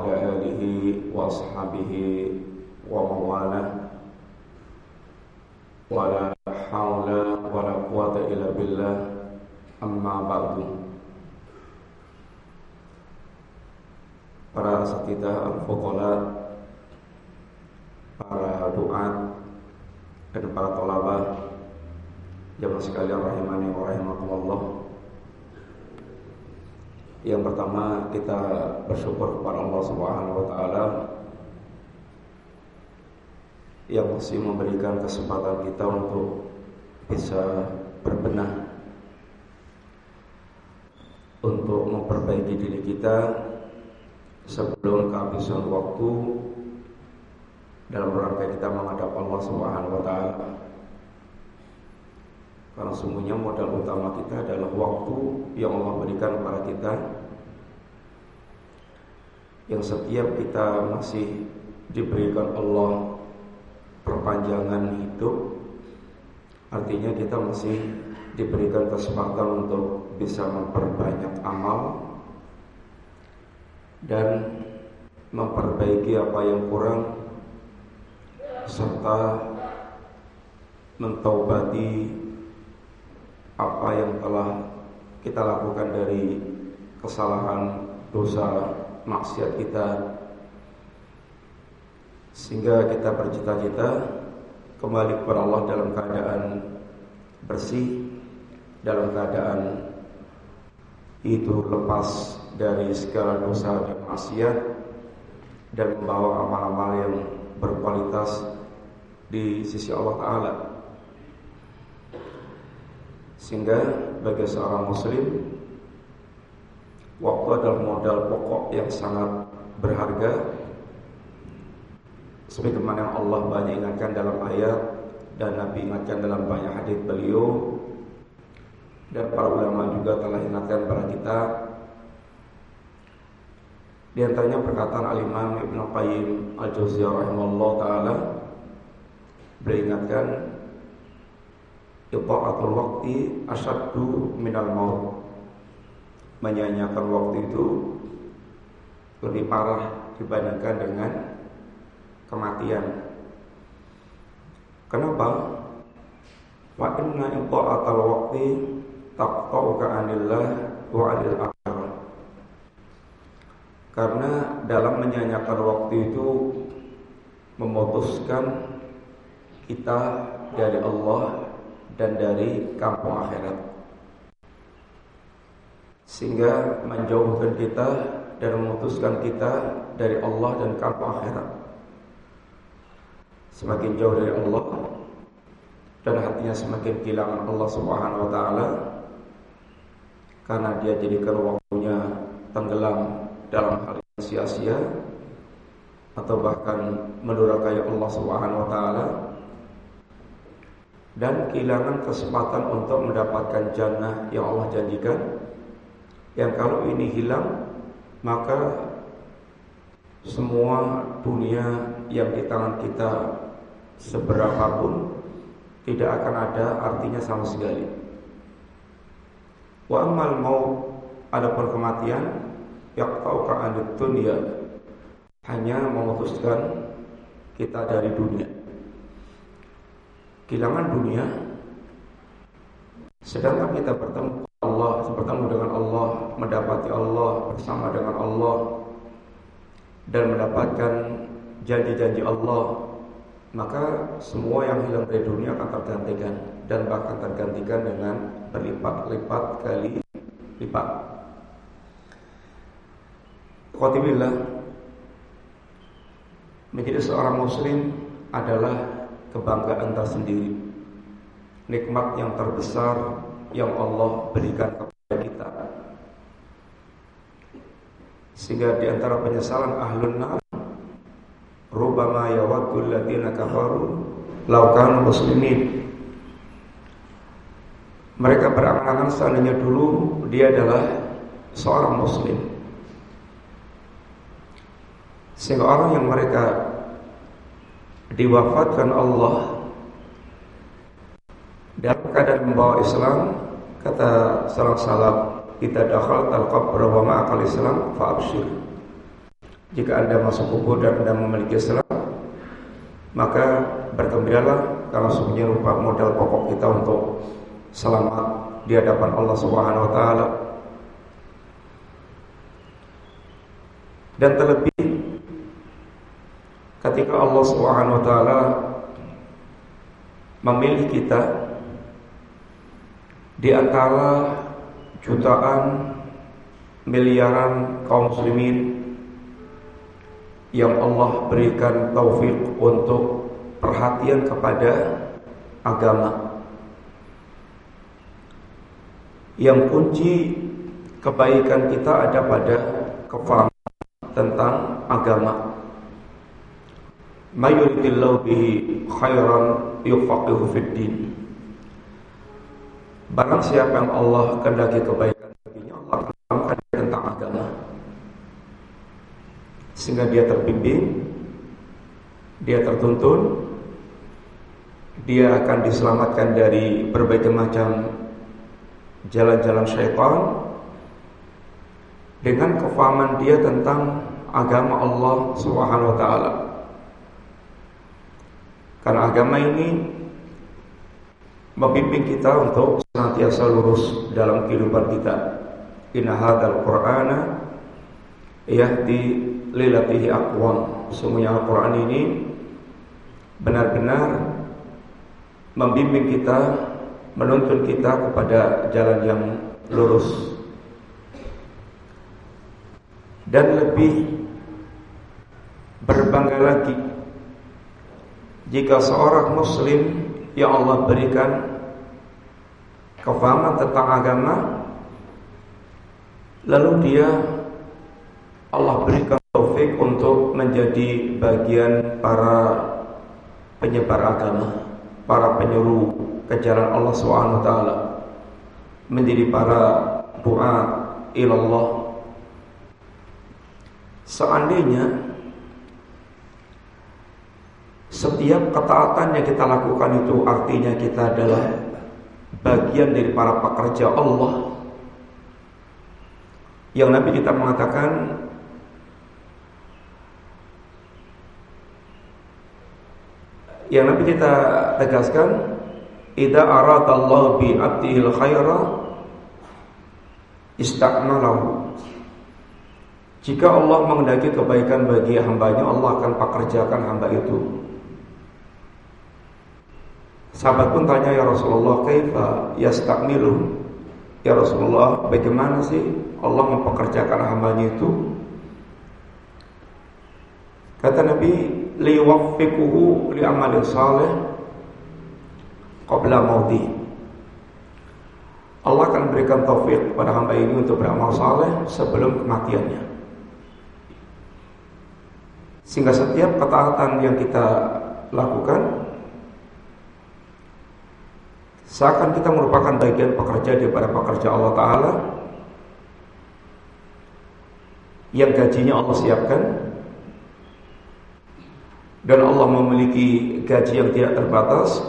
وعلى آله وأصحابه ومواله ولا حول ولا قوة إلا بالله أما بعد para asatidah al-fuqala para duat dan para tolabah jamaah sekalian rahimani wa rahimakumullah yang pertama kita bersyukur kepada Allah Subhanahu wa taala yang masih memberikan kesempatan kita untuk bisa berbenah untuk memperbaiki diri kita sebelum kehabisan waktu dalam rangka kita menghadap Allah Subhanahu wa taala. Karena sungguhnya modal utama kita adalah waktu yang Allah berikan kepada kita. Yang setiap kita masih diberikan Allah perpanjangan hidup Artinya kita masih diberikan kesempatan untuk bisa memperbanyak amal Dan memperbaiki apa yang kurang Serta mentaubati apa yang telah kita lakukan dari kesalahan, dosa, maksiat kita. Sehingga kita bercita-cita kembali kepada Allah dalam keadaan bersih, dalam keadaan itu lepas dari segala dosa dan maksiat dan membawa amal-amal yang berkualitas di sisi Allah Ta'ala sehingga bagi seorang muslim Waktu adalah modal pokok yang sangat berharga. Sebagaimana yang Allah banyak ingatkan dalam ayat Dan Nabi ingatkan dalam banyak hadis beliau. Dan para ulama juga telah ingatkan kepada kita. Di antaranya perkataan Al-Imam Ibn Qayyim Al-Jawziyah rahimahullah ta'ala. Beliau ingatkan Ita'atul waktu asyaddu minal maut. Menyanyiakan waktu itu Lebih parah dibandingkan dengan Kematian. Kenapa? Wa inna ita'atul waktu Taqta'uka anillah wa anil Karena dalam menyanyiakan waktu itu Memutuskan kita dari Allah dan dari kampung akhirat. Sehingga menjauhkan kita dan memutuskan kita dari Allah dan kampung akhirat. Semakin jauh dari Allah dan hatinya semakin kehilangan Allah Subhanahu wa taala karena dia jadikan waktunya tenggelam dalam hal sia-sia atau bahkan mendurhakai Allah Subhanahu wa taala dan kehilangan kesempatan untuk mendapatkan jannah yang Allah janjikan. Yang kalau ini hilang maka semua dunia yang di tangan kita seberapapun tidak akan ada artinya sama sekali. Wa amal mau ada kematian yaqta'uka anid dunia hanya memutuskan kita dari dunia kehilangan dunia sedangkan kita bertemu Allah bertemu dengan Allah mendapati Allah bersama dengan Allah dan mendapatkan janji-janji Allah maka semua yang hilang dari dunia akan tergantikan dan bahkan tergantikan dengan berlipat-lipat kali lipat. Khotibillah menjadi seorang muslim adalah kebanggaan tersendiri. Nikmat yang terbesar yang Allah berikan kepada kita. Sehingga di antara penyesalan ahlun nar rubama yawaddul ladzina kafaru law muslimin. Mereka berangan-angan seandainya dulu dia adalah seorang muslim. Sehingga orang yang mereka diwafatkan Allah dalam keadaan membawa Islam kata salam salam kita dakhal al qabr wa ma'akal Islam fa abshir Jika Anda masuk kubur dan Anda memiliki Islam, maka bergembiralah karena sungguhnya rupa modal pokok kita untuk selamat di hadapan Allah Subhanahu wa taala. Dan terlebih ketika Allah Subhanahu wa taala memilih kita di antara jutaan miliaran kaum muslimin yang Allah berikan taufik untuk perhatian kepada agama. Yang kunci kebaikan kita ada pada kefahaman tentang agama. Mayuridillahu bihi khairan yufaqihu. Barang siapa yang Allah kehendaki kebaikan baginya, Allah akan tentang agama sehingga dia terbimbing, dia tertuntun, dia akan diselamatkan dari berbagai macam jalan-jalan syaitan dengan kefahaman dia tentang agama Allah Subhanahu wa taala. Karena agama ini membimbing kita untuk senantiasa lurus dalam kehidupan kita. Inna hadzal Qur'ana yahdi lilatihi aqwam. Semuanya Al-Quran ini benar-benar membimbing kita, menuntun kita kepada jalan yang lurus. Dan lebih berbangga lagi jika seorang muslim yang Allah berikan kefahaman tentang agama lalu dia Allah berikan taufik untuk menjadi bagian para penyebar agama, para penyeru ke jalan Allah SWT, menjadi para doa ilallah. Seandainya setiap ketaatan yang kita lakukan itu artinya kita adalah bagian dari para pekerja Allah. Yang Nabi kita mengatakan Yang Nabi kita tegaskan, "Idza aradallahu bi 'abdihil khaira istakmalahu." Jika Allah mengendaki kebaikan bagi hambanya, Allah akan pekerjakan hamba itu. Sahabat pun tanya ya Rasulullah, "Kaifa yastakmilu?" Ya Rasulullah, bagaimana sih Allah mempekerjakan hambanya itu? Kata Nabi, liwaffiquhu li amalin salih qabla mauti. Allah akan berikan taufik kepada hamba ini untuk beramal saleh sebelum kematiannya. Sehingga setiap ketaatan yang kita lakukan seakan kita merupakan bagian pekerja daripada pekerja Allah Ta'ala yang gajinya Allah siapkan. Dan Allah memiliki gaji yang tidak terbatas.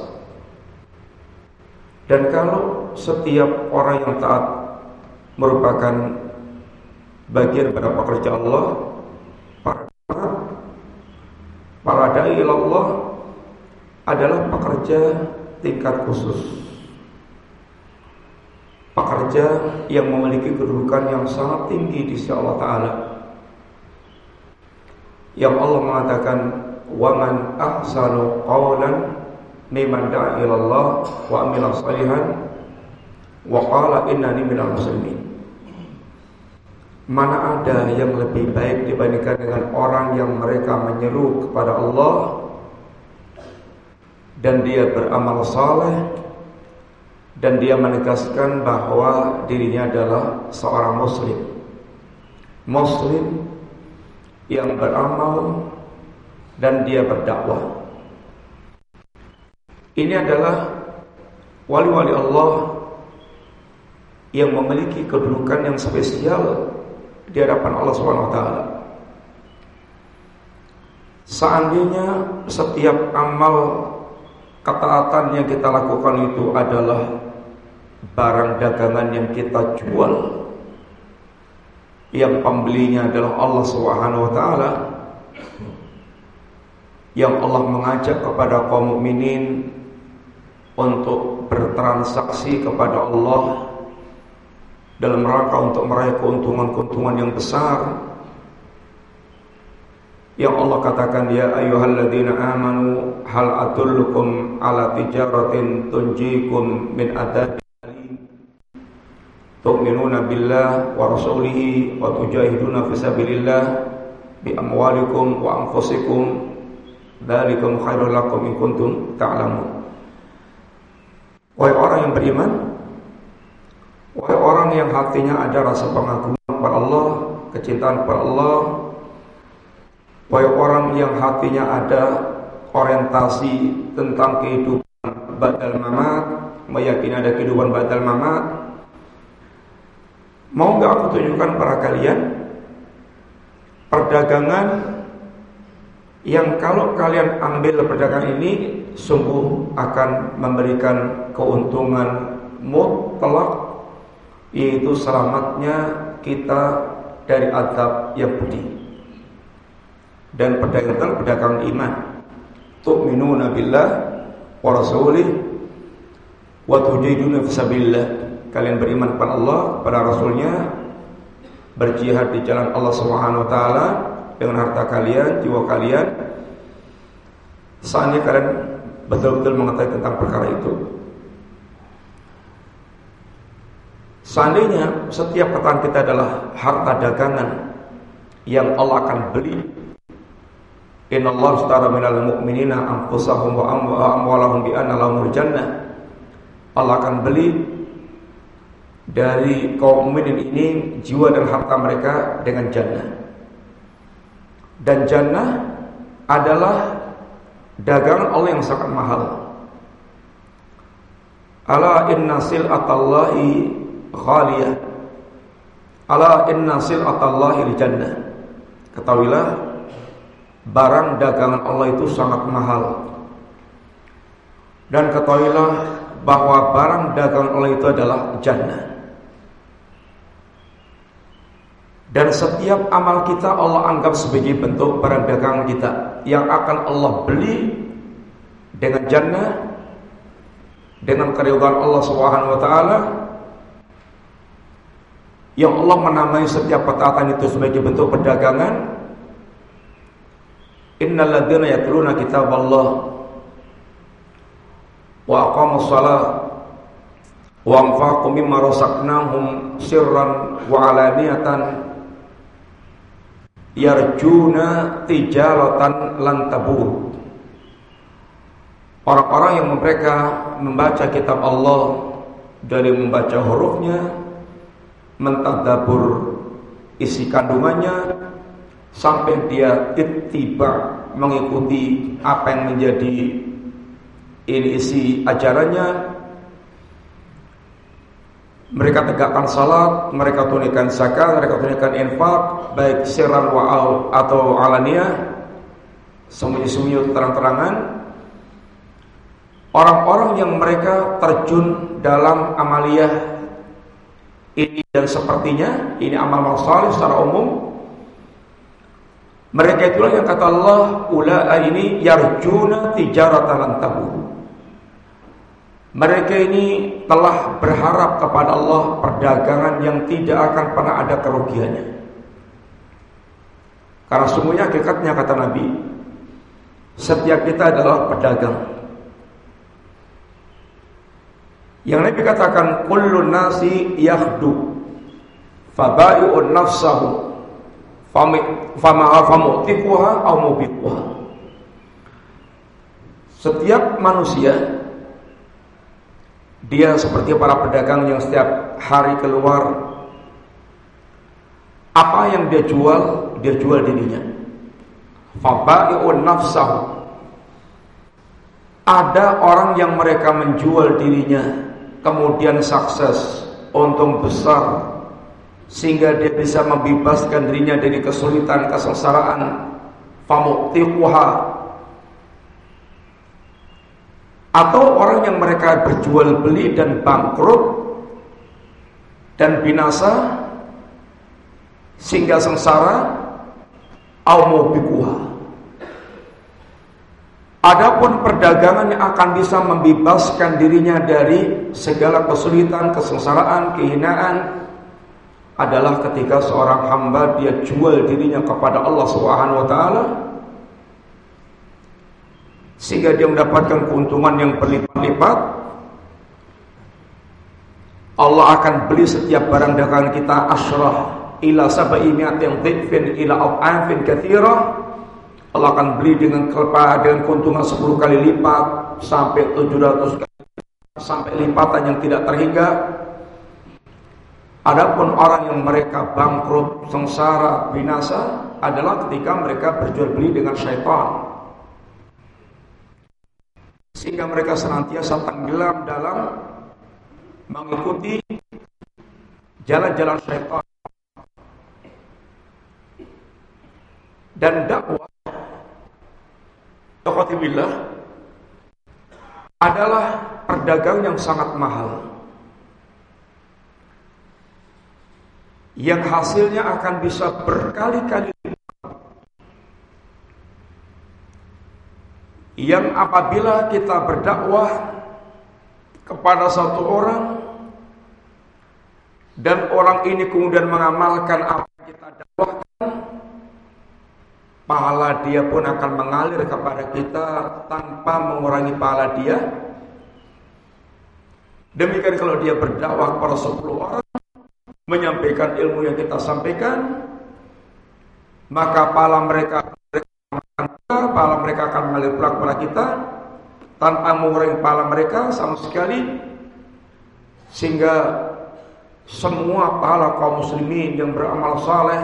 Dan kalau setiap orang yang taat merupakan bagian pada pekerja Allah para para dai Allah adalah pekerja tingkat khusus pekerja yang memiliki kedudukan yang sangat tinggi di sisi Allah taala. Yang Allah mengatakan waman ahsanu qawlan mimman da'a Allah wa amila salihan wa qala innani minal muslimin. Mana ada yang lebih baik dibandingkan dengan orang yang mereka menyeru kepada Allah dan dia beramal saleh dan dia menegaskan bahwa dirinya adalah seorang muslim. Muslim yang beramal dan dia berdakwah. Ini adalah wali-wali Allah yang memiliki kedudukan yang spesial di hadapan Allah Subhanahu wa taala. Seandainya setiap amal ketaatan yang kita lakukan itu adalah barang dagangan yang kita jual, yang pembelinya adalah Allah Subhanahu wa taala yang Allah mengajak kepada kaum mukminin untuk bertransaksi kepada Allah dalam rangka untuk meraih keuntungan-keuntungan yang besar. Yang Allah katakan ya ayyuhalladzina amanu hal adullukum ala tijaratin tunjikum min adzabin tu'minuna billah wa rasulihi wa tujahiduna fi sabilillah bi amwalikum wa anfusikum dzalikum khairul lakum in kuntum ta'lamun Wahai orang yang beriman Wahai orang yang hatinya ada rasa pengagungan kepada Allah Kecintaan kepada Allah Wahai orang yang hatinya ada orientasi tentang kehidupan badal mamat, meyakini ada kehidupan badal mamat. Mau nggak aku tunjukkan para kalian perdagangan yang kalau kalian ambil perdagangan ini sungguh akan memberikan keuntungan mutlak yaitu selamatnya kita dari adab yang pedih dan pedagang pedagang iman. Tu'minuna billah wa rasulih wa tujiduna fisabilillah. Kalian beriman kepada Allah, pada Rasulnya, berjihad di jalan Allah Subhanahu taala dengan harta kalian, jiwa kalian. Saatnya kalian betul-betul mengetahui tentang perkara itu. Seandainya setiap perkataan kita adalah harta dagangan yang Allah akan beli Inna Allah astara minal mu'minina anfusahum wa amwalahum bi anna lahumul jannah. Allah akan beli dari kaum mukminin ini jiwa dan harta mereka dengan jannah. Dan jannah adalah dagangan Allah yang sangat mahal. Ala inna sil'atallahi ghaliyah. Ala inna sil'atallahi jannah. Ketahuilah barang dagangan Allah itu sangat mahal. Dan ketahuilah bahwa barang dagangan Allah itu adalah jannah. Dan setiap amal kita Allah anggap sebagai bentuk barang dagangan kita yang akan Allah beli dengan jannah dengan keridhaan Allah Subhanahu wa taala. Yang Allah menamai setiap petaatan itu sebagai bentuk perdagangan. Innal ladzina yatluna kitaballah wa aqamus shalah wa anfaqu mimma razaqnahum sirran wa alaniyatan yarjuna tijaratan lan tabur. Orang-orang yang mereka membaca kitab Allah dari membaca hurufnya, mentadabur isi kandungannya, sampai dia ittiba mengikuti apa yang menjadi ini isi ajarannya mereka tegakkan salat, mereka tunaikan zakat, mereka tunaikan infak, baik siran wa'al atau alania, sembunyi-sembunyi terang-terangan. Orang-orang yang mereka terjun dalam amaliyah ini dan sepertinya, ini amal salih secara umum, mereka itulah yang kata Allah, ulaa ini yarjuna tijaratan tabu. Mereka ini telah berharap kepada Allah perdagangan yang tidak akan pernah ada kerugiannya. Karena semuanya hakikatnya kata Nabi, setiap kita adalah pedagang. Yang Nabi katakan, kullu nasi yakhdu nafsahu setiap manusia dia seperti para pedagang yang setiap hari keluar. Apa yang dia jual dia jual dirinya. Fabai'un nafsahu. Ada orang yang mereka menjual dirinya kemudian sukses untung besar sehingga dia bisa membebaskan dirinya dari kesulitan kesengsaraan. Famuktiquha atau orang yang mereka berjual beli dan bangkrut dan binasa sehingga sengsara au Adapun perdagangan yang akan bisa membebaskan dirinya dari segala kesulitan, kesengsaraan, kehinaan adalah ketika seorang hamba dia jual dirinya kepada Allah Subhanahu wa taala sehingga dia mendapatkan keuntungan yang berlipat-lipat. Allah akan beli setiap barang dagangan kita asrah ila sabai mi'atin dhifin ila af'afin kathira Allah akan beli dengan kelapa dengan keuntungan 10 kali lipat sampai 700 kali sampai lipatan yang tidak terhingga. Adapun orang yang mereka bangkrut, sengsara, binasa adalah ketika mereka berjual beli dengan syaitan sehingga mereka senantiasa tenggelam dalam mengikuti jalan-jalan syaitan. Dan dakwah Taqatibillah adalah perdagang yang sangat mahal yang hasilnya akan bisa berkali-kali yang apabila kita berdakwah kepada satu orang dan orang ini kemudian mengamalkan apa yang kita dakwahkan pahala dia pun akan mengalir kepada kita tanpa mengurangi pahala dia. Demikian kalau dia berdakwah kepada 10 orang menyampaikan ilmu yang kita sampaikan maka pahala mereka pahala mereka akan mengalir pulang kepada kita tanpa mengurangi pahala mereka sama sekali sehingga semua pahala kaum muslimin yang beramal saleh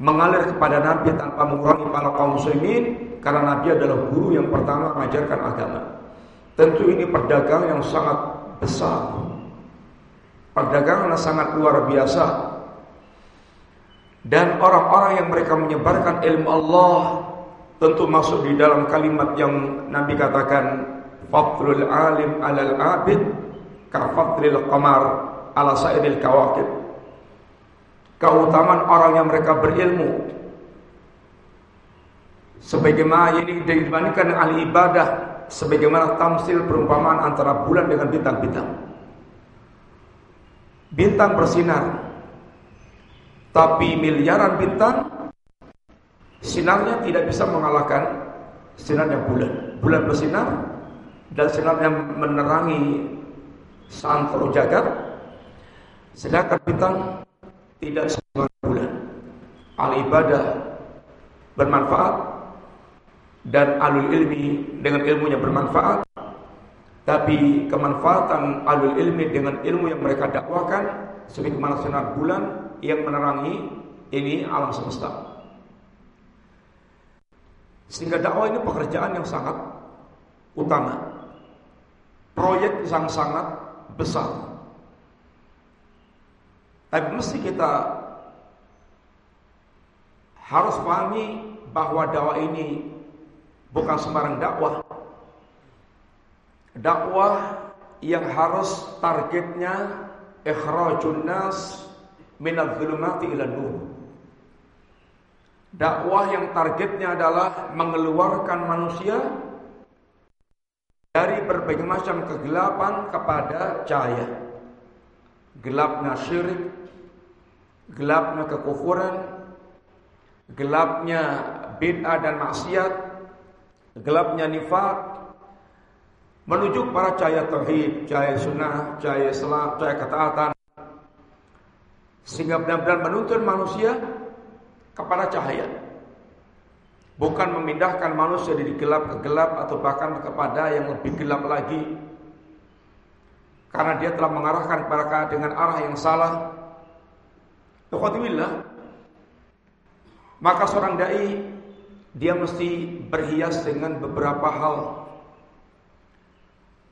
mengalir kepada Nabi tanpa mengurangi pahala kaum muslimin karena Nabi adalah guru yang pertama mengajarkan agama. Tentu ini perdagangan yang sangat besar. Perdagangan yang sangat luar biasa. Dan orang-orang yang mereka menyebarkan ilmu Allah tentu masuk di dalam kalimat yang Nabi katakan fadlul alim alal abid ka fadlil qamar ala sairil kawakib. Keutamaan orang yang mereka berilmu. Sebagaimana ini dibandingkan ahli ibadah sebagaimana tamsil perumpamaan antara bulan dengan bintang-bintang. Bintang bersinar tapi miliaran bintang Sinarnya tidak bisa mengalahkan sinarnya bulan. Bulan bersinar dan sinarnya menerangi santro jagat. Sedangkan bintang tidak sebagai bulan. Al ibadah bermanfaat dan alul ilmi dengan ilmunya bermanfaat. Tapi kemanfaatan alul ilmi dengan ilmu yang mereka dakwakan sebagaimana sinar bulan yang menerangi ini alam semesta. Sehingga dakwah ini pekerjaan yang sangat utama. Proyek yang sangat besar. Tapi mesti kita harus pahami bahwa dakwah ini bukan sembarang dakwah. Dakwah yang harus targetnya ikhrajun nas minadz zulumati ila nur. Dakwah yang targetnya adalah mengeluarkan manusia dari berbagai macam kegelapan kepada cahaya. Gelapnya syirik, gelapnya kekufuran, gelapnya bid'ah dan maksiat, gelapnya nifak, menuju para cahaya tauhid, cahaya sunnah, cahaya salat, cahaya ketaatan, sehingga benar-benar menuntun manusia kepada cahaya. Bukan memindahkan manusia dari gelap ke gelap atau bahkan kepada yang lebih gelap lagi. Karena dia telah mengarahkan mereka dengan arah yang salah. Tuhatimillah. Maka seorang dai dia mesti berhias dengan beberapa hal.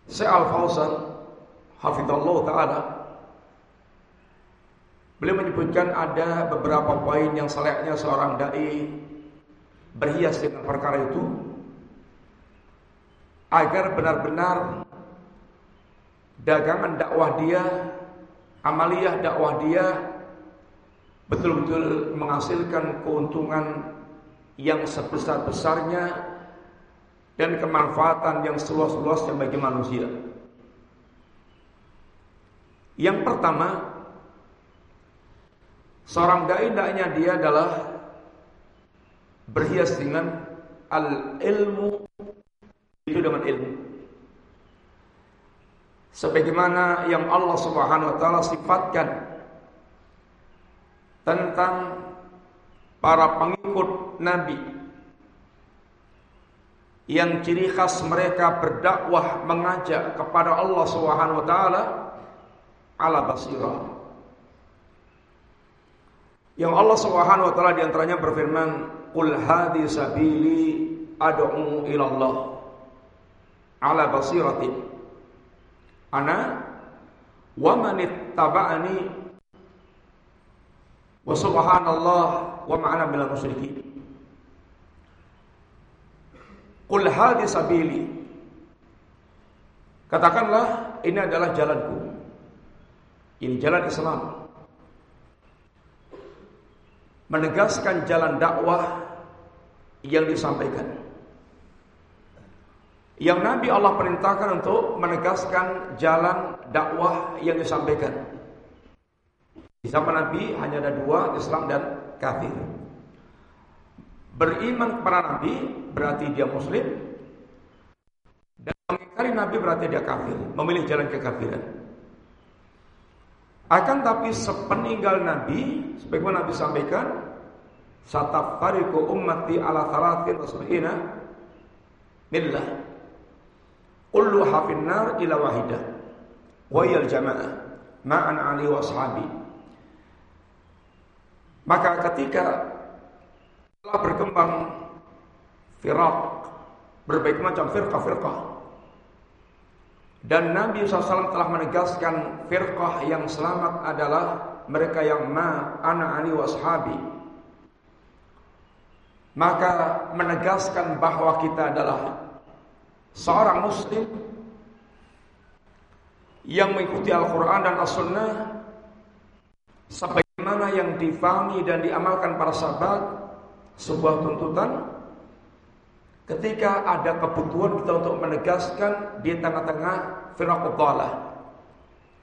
Al-Fauzan hafizallah taala Beliau menyebutkan ada beberapa poin yang selayaknya seorang dai berhias dengan perkara itu agar benar-benar dagangan dakwah dia, amaliyah dakwah dia betul-betul menghasilkan keuntungan yang sebesar-besarnya dan kemanfaatan yang seluas-luasnya bagi manusia. Yang pertama, seorang dai dia adalah berhias dengan al-ilmu itu dengan ilmu. Sebagaimana yang Allah Subhanahu wa taala sifatkan tentang para pengikut Nabi yang ciri khas mereka berdakwah mengajak kepada Allah Subhanahu wa taala ala basirah. Yang Allah Subhanahu wa taala di antaranya berfirman, "Qul hadhi sabili ad'u ila Allah ala basiratin ana wa man ittaba'ani wa subhanallah wa ma'ana minal musyrikin." Qul hadhi sabili Katakanlah ini adalah jalanku ini jalan Islam. Menegaskan jalan dakwah yang disampaikan. Yang Nabi Allah perintahkan untuk menegaskan jalan dakwah yang disampaikan. Di zaman Nabi hanya ada dua, Islam dan kafir. Beriman kepada Nabi berarti dia muslim. Dan mengingkari Nabi berarti dia kafir, memilih jalan kekafiran. Akan tapi sepeninggal Nabi, sebagaimana Nabi sampaikan, satafariku ummati ala thalathin wasbihina millah. Kullu hafin nar ila wahidah. Wa jama'ah. Ma'an ali wa sahabi. Maka ketika telah berkembang firak, berbagai macam firqah-firqah, dan Nabi SAW telah menegaskan firqah yang selamat adalah mereka yang ma ana ani washabi. Maka menegaskan bahwa kita adalah seorang muslim yang mengikuti Al-Quran dan As-Sunnah sebagaimana yang difahami dan diamalkan para sahabat sebuah tuntutan Ketika ada kebutuhan kita untuk menegaskan di tengah-tengah firaqah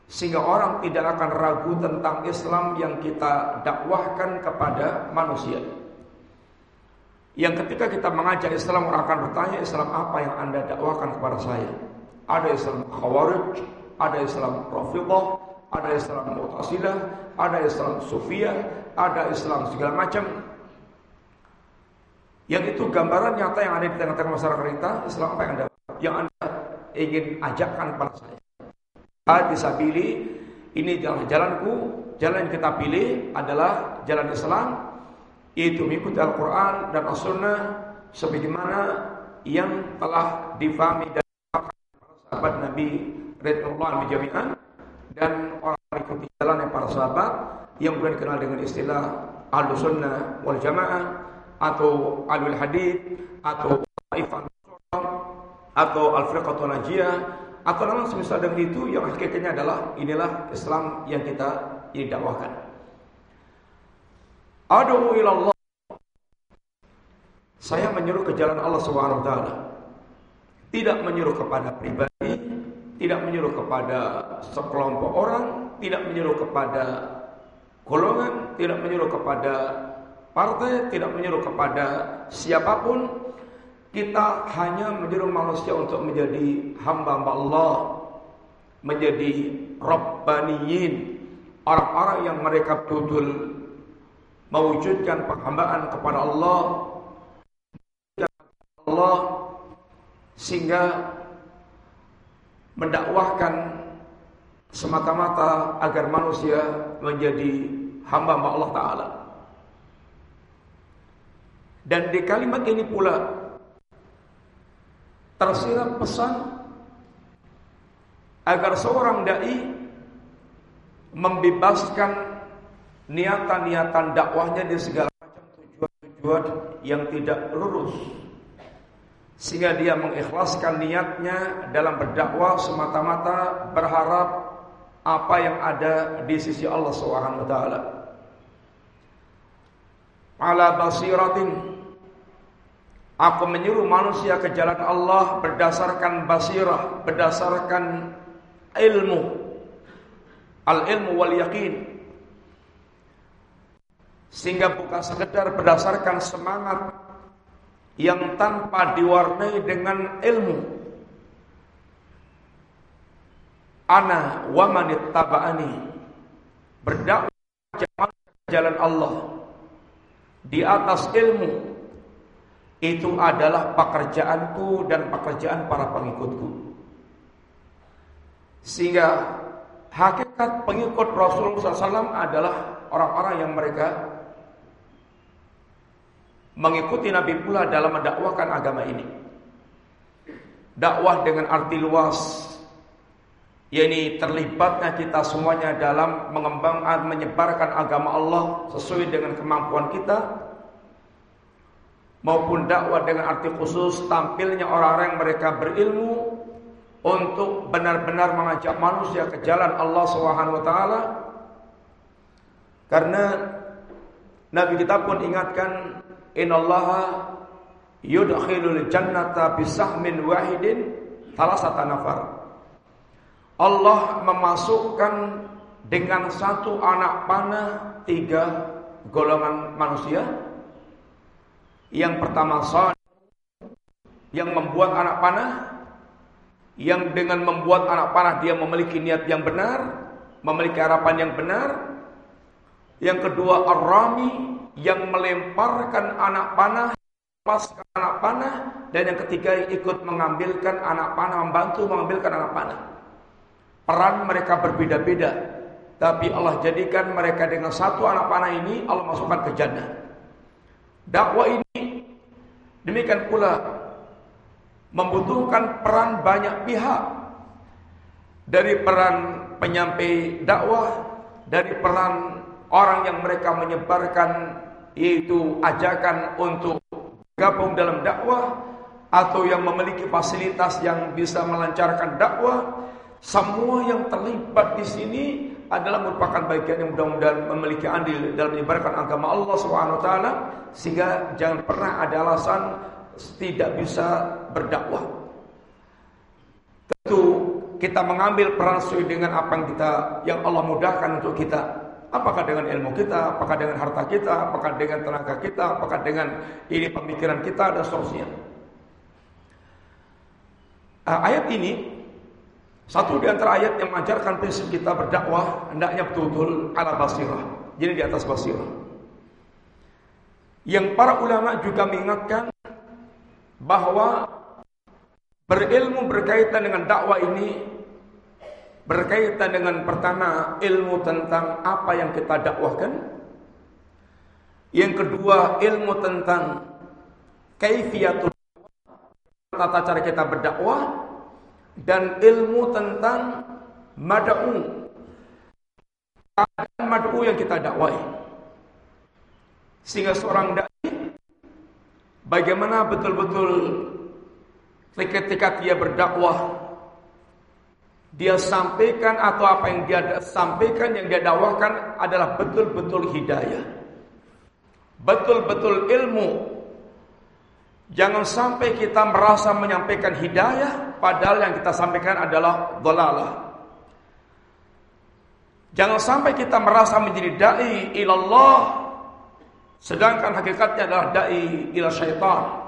sehingga orang tidak akan ragu tentang Islam yang kita dakwahkan kepada manusia. Yang ketika kita mengajak Islam orang akan bertanya Islam apa yang anda dakwahkan kepada saya? Ada Islam Khawarij, ada Islam Rafidah, ada Islam Mu'tazilah, ada Islam Sufiyah, ada Islam segala macam. Yang itu gambaran nyata yang ada di tengah-tengah masyarakat kita, Islam apa yang Anda yang Anda ingin ajakkan kepada saya. Hati sabili ini jalan jalanku, jalan yang kita pilih adalah jalan Islam, yaitu mengikuti Al-Quran dan As-Sunnah sebagaimana yang telah difahami dan para sahabat Nabi Ridwanullah Jami'an dan orang mengikuti jalan yang para sahabat yang kemudian dikenal dengan istilah Al-Sunnah wal Jamaah atau alul hadid atau taifah atau al-firqatul najiyah atau nama semisal dengan itu yang hakikatnya adalah inilah Islam yang kita ini dakwahkan. Adu Allah. Saya menyuruh ke jalan Allah Subhanahu wa taala. Tidak menyuruh kepada pribadi, tidak menyuruh kepada sekelompok orang, tidak menyuruh kepada golongan, tidak menyuruh kepada Partai tidak menyuruh kepada siapa pun. Kita hanya menyuruh manusia untuk menjadi hamba-hamba Allah. Menjadi Rabbaniyin. Orang-orang yang mereka betul mewujudkan penghambaan kepada Allah. Allah sehingga mendakwahkan semata-mata agar manusia menjadi hamba-hamba Allah Ta'ala. Dan di kalimat ini pula tersirat pesan agar seorang dai membebaskan niatan-niatan dakwahnya di segala macam tujuan-tujuan yang tidak lurus sehingga dia mengikhlaskan niatnya dalam berdakwah semata-mata berharap apa yang ada di sisi Allah Subhanahu wa taala. ala basiratin Aku menyuruh manusia ke jalan Allah berdasarkan basirah, berdasarkan ilmu. Al-ilmu wal yakin. Sehingga bukan sekedar berdasarkan semangat yang tanpa diwarnai dengan ilmu. Ana wa manittaba'ani berdakwah jalan Allah di atas ilmu itu adalah pekerjaanku dan pekerjaan para pengikutku. Sehingga hakikat pengikut Rasulullah SAW adalah orang-orang yang mereka mengikuti Nabi pula dalam mendakwakan agama ini. Dakwah dengan arti luas, yakni terlibatnya kita semuanya dalam mengembangkan menyebarkan agama Allah sesuai dengan kemampuan kita maupun dakwah dengan arti khusus tampilnya orang-orang yang mereka berilmu untuk benar-benar mengajak manusia ke jalan Allah Subhanahu wa taala. Karena Nabi kita pun ingatkan innallaha yudkhilul jannata bisahmin wahidin salasata nafar. Allah memasukkan dengan satu anak panah tiga golongan manusia yang pertama son yang membuat anak panah yang dengan membuat anak panah dia memiliki niat yang benar, memiliki harapan yang benar. Yang kedua ar-rami yang melemparkan anak panah pas anak panah dan yang ketiga ikut mengambilkan anak panah, membantu mengambilkan anak panah. Peran mereka berbeda-beda, tapi Allah jadikan mereka dengan satu anak panah ini Allah masukkan ke jannah. Dakwah ini demikian pula membutuhkan peran banyak pihak. Dari peran penyampai dakwah, dari peran orang yang mereka menyebarkan yaitu ajakan untuk gabung dalam dakwah atau yang memiliki fasilitas yang bisa melancarkan dakwah, semua yang terlibat di sini adalah merupakan bagian yang mudah-mudahan memiliki andil dalam menyebarkan agama Allah SWT sehingga jangan pernah ada alasan tidak bisa berdakwah. Tentu kita mengambil peran sesuai dengan apa yang kita yang Allah mudahkan untuk kita. Apakah dengan ilmu kita, apakah dengan harta kita, apakah dengan tenaga kita, apakah dengan ini pemikiran kita dan seterusnya. Uh, ayat ini satu di antara ayat yang mengajarkan prinsip kita berdakwah hendaknya betul-betul ala basirah. Jadi di atas basirah. Yang para ulama juga mengingatkan bahwa berilmu berkaitan dengan dakwah ini berkaitan dengan pertama ilmu tentang apa yang kita dakwahkan. Yang kedua ilmu tentang kaifiatul tata cara kita berdakwah dan ilmu tentang mad'u. Keadaan mad'u yang kita dakwai. Sehingga seorang dai bagaimana betul-betul ketika dia berdakwah dia sampaikan atau apa yang dia sampaikan yang dia dakwakan adalah betul-betul hidayah. Betul-betul ilmu Jangan sampai kita merasa menyampaikan hidayah padahal yang kita sampaikan adalah dolalah. Jangan sampai kita merasa menjadi dai ilallah sedangkan hakikatnya adalah dai ila syaitan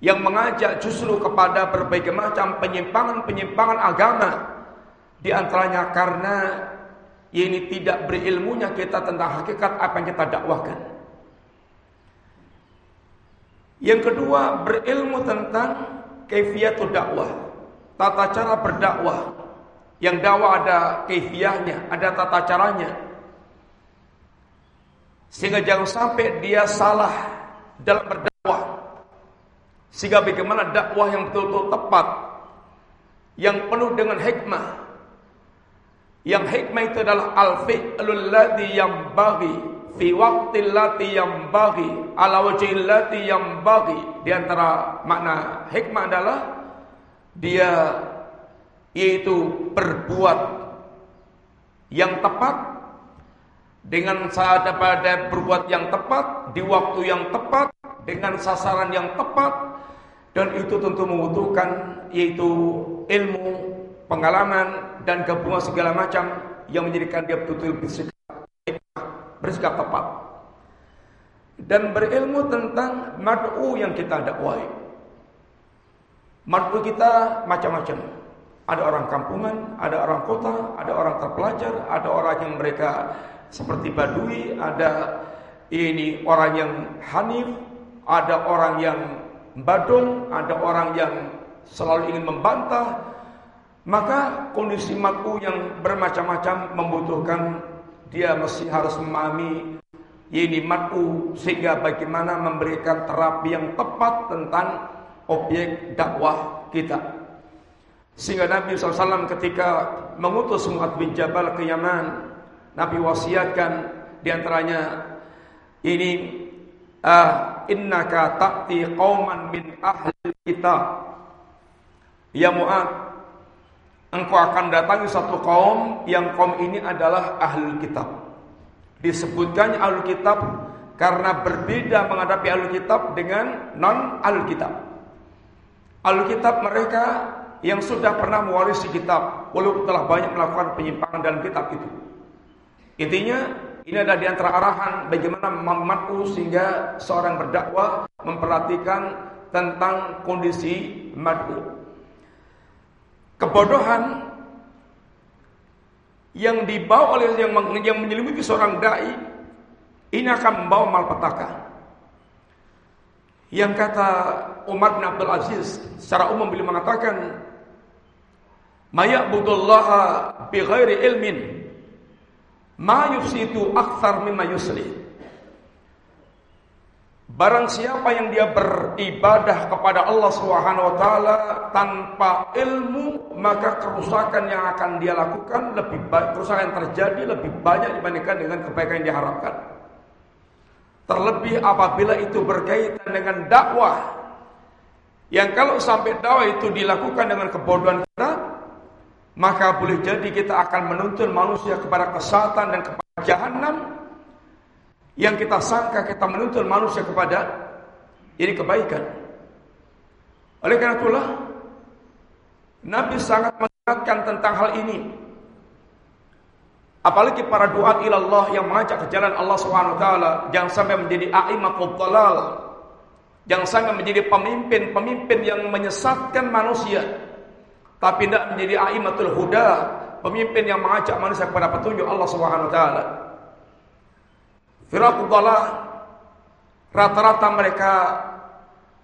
yang mengajak justru kepada berbagai macam penyimpangan-penyimpangan agama di antaranya karena ini tidak berilmunya kita tentang hakikat apa yang kita dakwahkan. Yang kedua, berilmu tentang kaifiatul dakwah, tata cara berdakwah. Yang dakwah ada kaifiahnya, ada tata caranya. Sehingga jangan sampai dia salah dalam berdakwah. Sehingga bagaimana dakwah yang betul-betul tepat, yang penuh dengan hikmah. Yang hikmah itu adalah al-fi'lul ladzi yang bagi fi waqtil lati yang bagi ala wajhil lati yang bagi. Di antara makna hikmah adalah dia yaitu berbuat yang tepat dengan saat pada berbuat yang tepat di waktu yang tepat dengan sasaran yang tepat. Dan itu tentu membutuhkan yaitu ilmu, pengalaman dan gabungan segala macam yang menjadikan dia betul-betul bersikap, tepat dan berilmu tentang mad'u yang kita dakwai. Mad'u kita macam-macam. Ada orang kampungan, ada orang kota, ada orang terpelajar, ada orang yang mereka seperti badui, ada ini orang yang hanif, ada orang yang badung, ada orang yang selalu ingin membantah. Maka kondisi mad'u yang bermacam-macam membutuhkan dia mesti harus memahami ini matu sehingga bagaimana memberikan terapi yang tepat tentang objek dakwah kita. Sehingga Nabi SAW ketika mengutus Mu'ad bin Jabal ke Yaman, Nabi wasiatkan di antaranya ini ah innaka ta'ti qauman min ahli kitab. Ya Mu'ad, engkau akan datangi satu kaum yang kaum ini adalah ahli kitab. Disebutkan Alkitab karena berbeda menghadapi Alkitab dengan non Alkitab. Alkitab mereka yang sudah pernah mewarisi kitab walaupun telah banyak melakukan penyimpangan dalam kitab itu. Intinya ini adalah di antara arahan bagaimana mematu sehingga seorang berdakwah memperhatikan tentang kondisi madu. Kebodohan yang dibawa oleh yang, yang menyelimuti seorang dai ini akan membawa malpetaka. Yang kata Umar bin Abdul Aziz secara umum beliau mengatakan Maya'budullaha bi ghairi ilmin ma yufsitu akthar mimma yuslih. Barang siapa yang dia beribadah kepada Allah Subhanahu wa taala tanpa ilmu, maka kerusakan yang akan dia lakukan lebih banyak, kerusakan yang terjadi lebih banyak dibandingkan dengan kebaikan yang diharapkan. Terlebih apabila itu berkaitan dengan dakwah. Yang kalau sampai dakwah itu dilakukan dengan kebodohan kita, maka boleh jadi kita akan menuntun manusia kepada kesatan dan kepada jahanam yang kita sangka kita menuntun manusia kepada ini kebaikan. Oleh karena itulah Nabi sangat mengingatkan tentang hal ini. Apalagi para doa ilallah yang mengajak ke jalan Allah Subhanahu wa taala jangan sampai menjadi aimatul dalal. Jangan sampai menjadi pemimpin-pemimpin yang menyesatkan manusia. Tapi tidak menjadi aimatul huda, pemimpin yang mengajak manusia kepada petunjuk Allah Subhanahu wa taala. Firaqul rata-rata mereka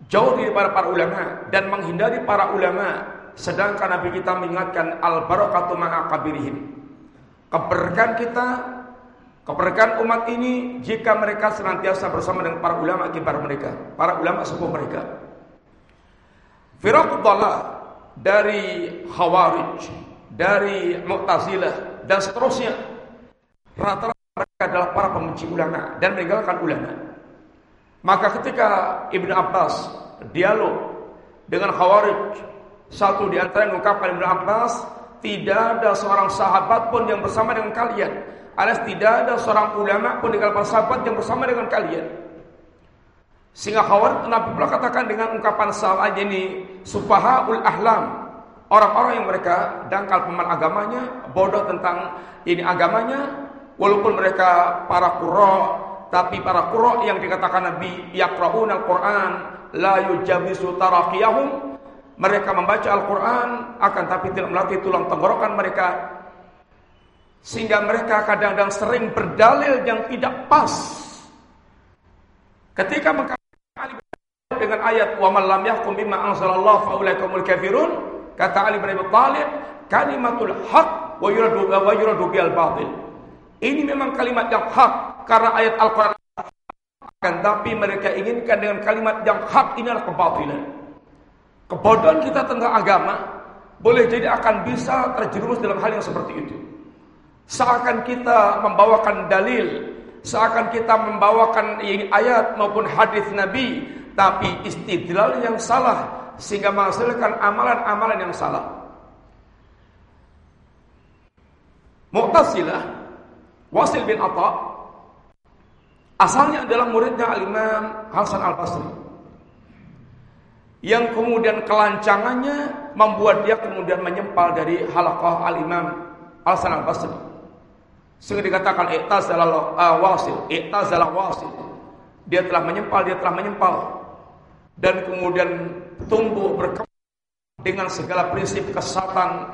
jauh daripada para ulama dan menghindari para ulama sedangkan Nabi kita mengingatkan al barakatu ma'a kabirihim. Keberkahan kita keberkahan umat ini jika mereka senantiasa bersama dengan para ulama kibar mereka para ulama sepuh mereka. Firaqul dari Khawarij dari Mu'tazilah dan seterusnya rata-rata mereka adalah para pembenci ulama dan meninggalkan ulama. Maka ketika Ibnu Abbas dialog dengan Khawarij, satu di antara yang mengungkapkan Ibnu Abbas, tidak ada seorang sahabat pun yang bersama dengan kalian. Alias tidak ada seorang ulama pun dengan para sahabat yang bersama dengan kalian. Sehingga Khawarij Nabi pula katakan dengan ungkapan sahabat ini sufahaul ahlam. Orang-orang yang mereka dangkal peman agamanya, bodoh tentang ini agamanya, Walaupun mereka para qurra, tapi para qurra yang dikatakan Nabi yaqraun al-Qur'an la yujabisu taraqiyahum. Mereka membaca Al-Qur'an akan tapi tidak melatih tulang tenggorokan mereka. Sehingga mereka kadang-kadang sering berdalil yang tidak pas. Ketika mengkaitkan dengan ayat wa man lam yahkum bima anzalallahu fa ulaikumul kafirun kata Ali bin Abi Thalib kalimatul haq wa yuradu wa yuradu bil batil ini memang kalimat yang hak karena ayat Al-Quran akan tapi mereka inginkan dengan kalimat yang hak ini adalah kebatilan. Kebodohan kita tentang agama boleh jadi akan bisa terjerumus dalam hal yang seperti itu. Seakan kita membawakan dalil, seakan kita membawakan ayat maupun hadis Nabi, tapi istidlal yang salah sehingga menghasilkan amalan-amalan yang salah. Mu'tazilah Wasil bin Atta Asalnya adalah muridnya Al-Imam Hasan Al-Basri. Yang kemudian kelancangannya membuat dia kemudian menyempal dari halaqah Al-Imam Hasan Al-Basri. Sehingga dikatakan i'tazalah uh, wasil, i'tazalah wasil. Dia telah menyempal, dia telah menyempal. Dan kemudian tumbuh berkembang dengan segala prinsip kesatan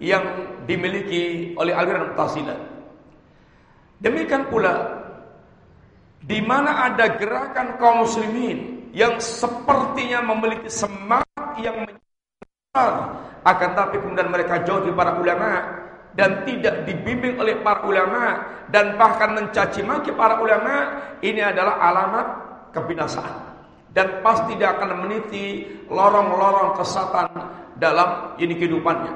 yang dimiliki oleh aliran Mu'tazilah. Demikian pula di mana ada gerakan kaum muslimin yang sepertinya memiliki semangat yang besar akan tapi kemudian mereka jauh dari para ulama dan tidak dibimbing oleh para ulama dan bahkan mencaci maki para ulama ini adalah alamat kebinasaan dan pasti dia akan meniti lorong-lorong kesatan dalam ini kehidupannya.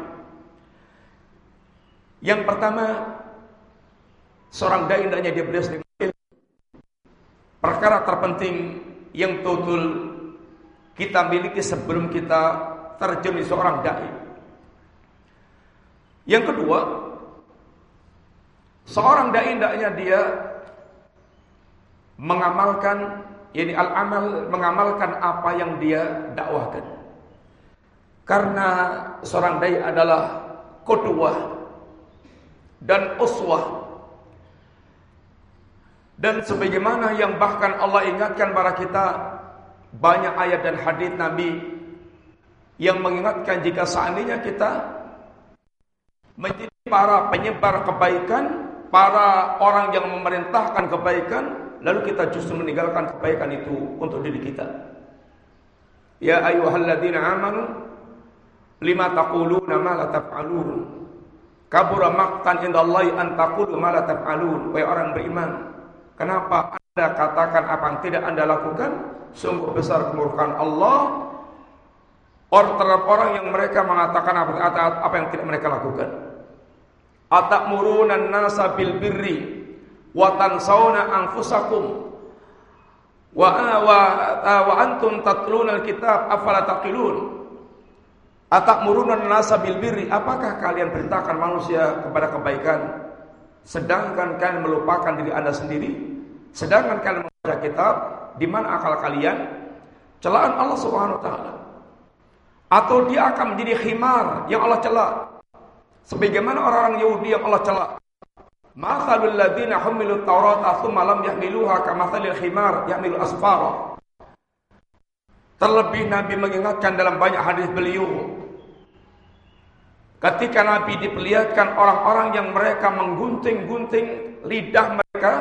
Yang pertama, seorang dai hendaknya dia berdasar dengan. Perkara terpenting yang total kita miliki sebelum kita terjun di seorang dai. Yang kedua, seorang dai hendaknya dia mengamalkan ini al-amal mengamalkan apa yang dia dakwahkan. Karena seorang dai adalah kodwah dan uswah. Dan sebagaimana yang bahkan Allah ingatkan para kita banyak ayat dan hadis Nabi yang mengingatkan jika seandainya kita menjadi para penyebar kebaikan, para orang yang memerintahkan kebaikan, lalu kita justru meninggalkan kebaikan itu untuk diri kita. Ya ayyuhalladzina amanu lima taquluna ma la taf'alun. Kabura maqtan indallahi an taqulu ma la taf'alun. Wahai orang beriman, kenapa Anda katakan apa yang tidak Anda lakukan? Sungguh besar kemurkaan Allah Orang terhadap orang yang mereka mengatakan apa, apa yang tidak mereka lakukan. Atakmurunan nasa bil birri wa tansawna anfusakum wa wa wa antum tatluna alkitab afala taqilun atakmuruna nasa bil birri apakah kalian perintahkan manusia kepada kebaikan sedangkan kalian melupakan diri Anda sendiri sedangkan kalian membaca kitab di mana akal kalian? Celaan Allah Subhanahu wa taala. Atau dia akan menjadi khimar yang Allah cela. Sebagaimana orang-orang Yahudi yang Allah cela. Mathalul ladzina humilu Taurata tsumma lam yahmiluha kamathalil khimar yahmilu asfara. Terlebih Nabi mengingatkan dalam banyak hadis beliau. Ketika Nabi diperlihatkan orang-orang yang mereka menggunting-gunting lidah mereka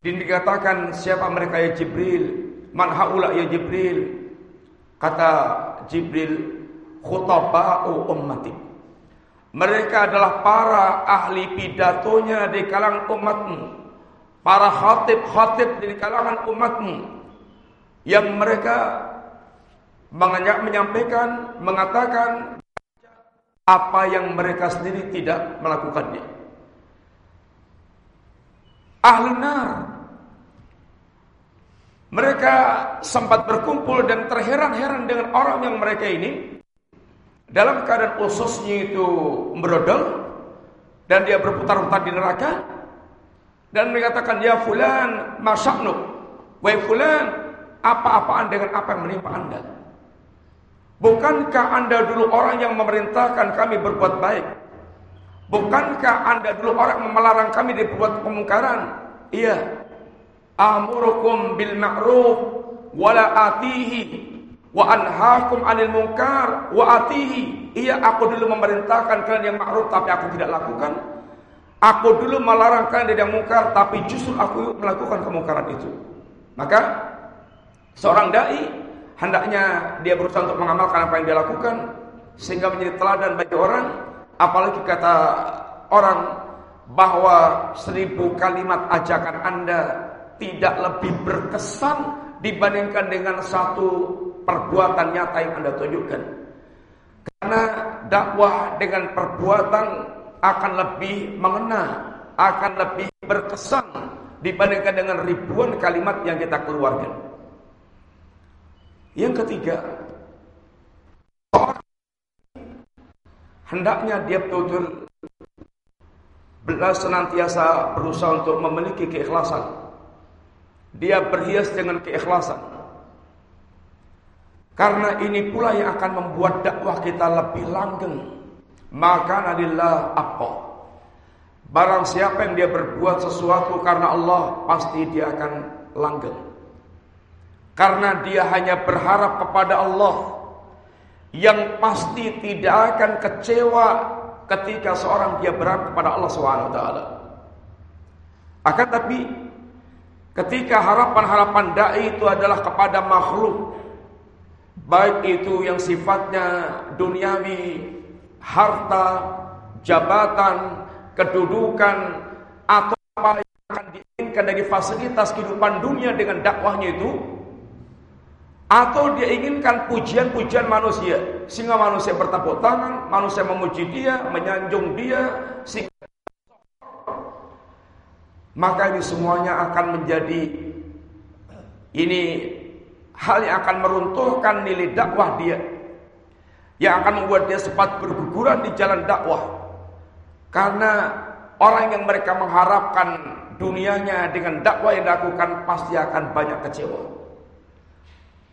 dikatakan siapa mereka ya Jibril man haula ya Jibril kata Jibril khutaba'u ummati mereka adalah para ahli pidatonya di kalangan umatmu. Para khatib-khatib di kalangan umatmu. Yang mereka menyampaikan, mengatakan apa yang mereka sendiri tidak melakukannya. Ahli nar. Mereka sempat berkumpul dan terheran-heran dengan orang yang mereka ini. Dalam keadaan ususnya itu merodol dan dia berputar-putar di neraka dan mengatakan ya fulan masyaknuk wahai fulan apa-apaan dengan apa yang menimpa anda? Bukankah anda dulu orang yang memerintahkan kami berbuat baik bukankah anda dulu orang melarang kami dari berbuat kemungkaran iya amurukum bil ma'ruf wala atihi Wa anhaakum 'anil munkar wa atihi. Iya, aku dulu memerintahkan kalian yang ma'ruf tapi aku tidak lakukan. Aku dulu melarang kalian dari yang mungkar tapi justru aku melakukan kemungkaran itu. Maka seorang dai hendaknya dia berusaha untuk mengamalkan apa yang dia lakukan sehingga menjadi teladan bagi orang apalagi kata orang bahwa seribu kalimat ajakan Anda tidak lebih berkesan dibandingkan dengan satu perbuatan nyata yang Anda tunjukkan. Karena dakwah dengan perbuatan akan lebih mengena, akan lebih berkesan dibandingkan dengan ribuan kalimat yang kita keluarkan. Yang ketiga, hendaknya dia betul-betul senantiasa berusaha untuk memiliki keikhlasan. Dia berhias dengan keikhlasan. Karena ini pula yang akan membuat dakwah kita lebih langgeng. Maka nalillah apa? Barang siapa yang dia berbuat sesuatu karena Allah, pasti dia akan langgeng. Karena dia hanya berharap kepada Allah yang pasti tidak akan kecewa ketika seorang dia berharap kepada Allah taala. Akan tapi ketika harapan-harapan dai itu adalah kepada makhluk baik itu yang sifatnya duniawi, harta, jabatan, kedudukan atau apa yang akan diinginkan dari fasilitas kehidupan dunia dengan dakwahnya itu atau dia inginkan pujian-pujian manusia. Sehingga manusia bertepuk tangan, manusia memuji dia, menyanjung dia sehingga maka ini semuanya akan menjadi ini hal yang akan meruntuhkan nilai dakwah dia. Yang akan membuat dia sempat berguguran di jalan dakwah. Karena orang yang mereka mengharapkan dunianya dengan dakwah yang dilakukan pasti akan banyak kecewa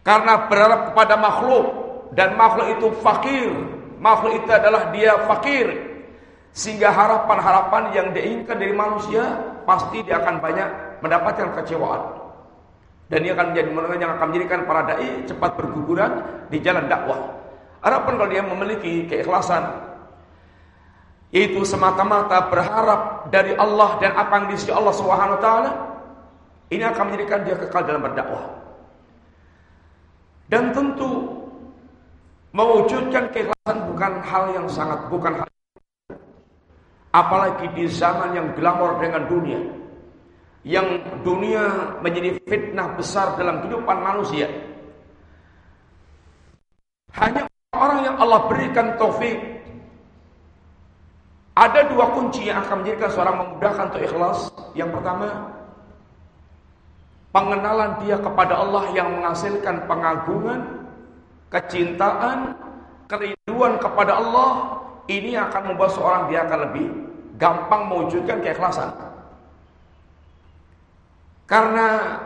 karena berharap kepada makhluk dan makhluk itu fakir. Makhluk itu adalah dia fakir. Sehingga harapan-harapan yang diinginkan dari manusia pasti dia akan banyak mendapatkan kecewaan. Dan dia akan menjadi menengah yang akan menjadikan para dai cepat berguguran di jalan dakwah. Adapun kalau dia memiliki keikhlasan yaitu semata-mata berharap dari Allah dan apa yang diisi Allah Subhanahu taala ini akan menjadikan dia kekal dalam berdakwah. Dan tentu mewujudkan keikhlasan bukan hal yang sangat bukan hal apalagi di zaman yang glamor dengan dunia. Yang dunia menjadi fitnah besar dalam kehidupan manusia. Hanya orang yang Allah berikan taufik. Ada dua kunci yang akan menjadikan seorang memudahkan untuk ikhlas. Yang pertama Pengenalan dia kepada Allah yang menghasilkan pengagungan, kecintaan, kerinduan kepada Allah, ini akan membuat seorang dia akan lebih gampang mewujudkan keikhlasan. Karena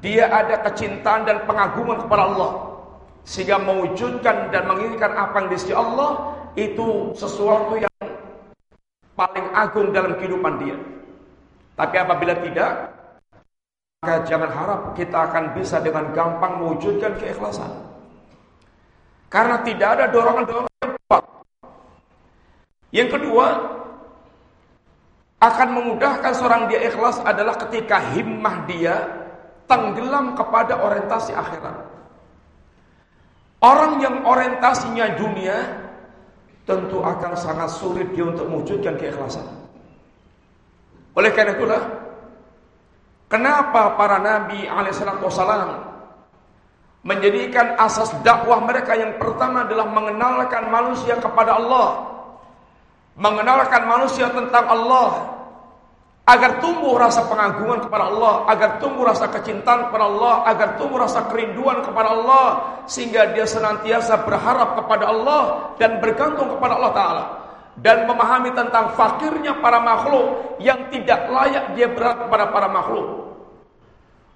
dia ada kecintaan dan pengagungan kepada Allah sehingga mewujudkan dan menginginkan apa yang di sini Allah itu sesuatu yang paling agung dalam kehidupan dia. Tapi apabila tidak, maka jangan harap kita akan bisa dengan gampang mewujudkan keikhlasan. Karena tidak ada dorongan-dorongan yang kuat. Yang kedua, akan memudahkan seorang dia ikhlas adalah ketika himmah dia tenggelam kepada orientasi akhirat. Orang yang orientasinya dunia tentu akan sangat sulit dia untuk mewujudkan keikhlasan. Oleh karena itulah Kenapa para nabi alaihissalam menjadikan asas dakwah mereka yang pertama adalah mengenalkan manusia kepada Allah, mengenalkan manusia tentang Allah, agar tumbuh rasa pengagungan kepada Allah, agar tumbuh rasa kecintaan kepada Allah, agar tumbuh rasa kerinduan kepada Allah, sehingga dia senantiasa berharap kepada Allah dan bergantung kepada Allah Taala dan memahami tentang fakirnya para makhluk yang tidak layak dia berharap kepada para makhluk.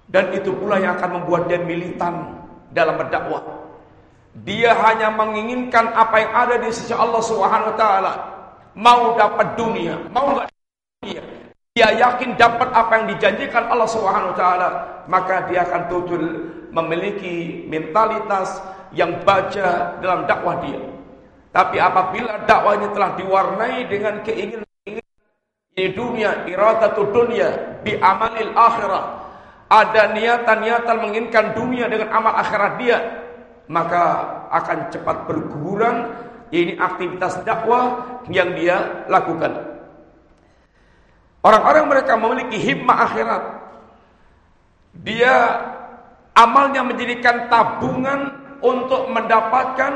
Dan itu pula yang akan membuat dia militan dalam berdakwah. Dia hanya menginginkan apa yang ada di sisi Allah Subhanahu wa taala. Mau dapat dunia, mau enggak dunia. Dia yakin dapat apa yang dijanjikan Allah Subhanahu wa taala, maka dia akan tutul memiliki mentalitas yang baca dalam dakwah dia. Tapi apabila dakwah ini telah diwarnai dengan keinginan di dunia, iradatu dunia bi amalil akhirah, ada niatan-niatan menginginkan dunia dengan amal akhirat dia, maka akan cepat berguguran ini aktivitas dakwah yang dia lakukan. Orang-orang mereka memiliki hikmah akhirat. Dia amalnya menjadikan tabungan untuk mendapatkan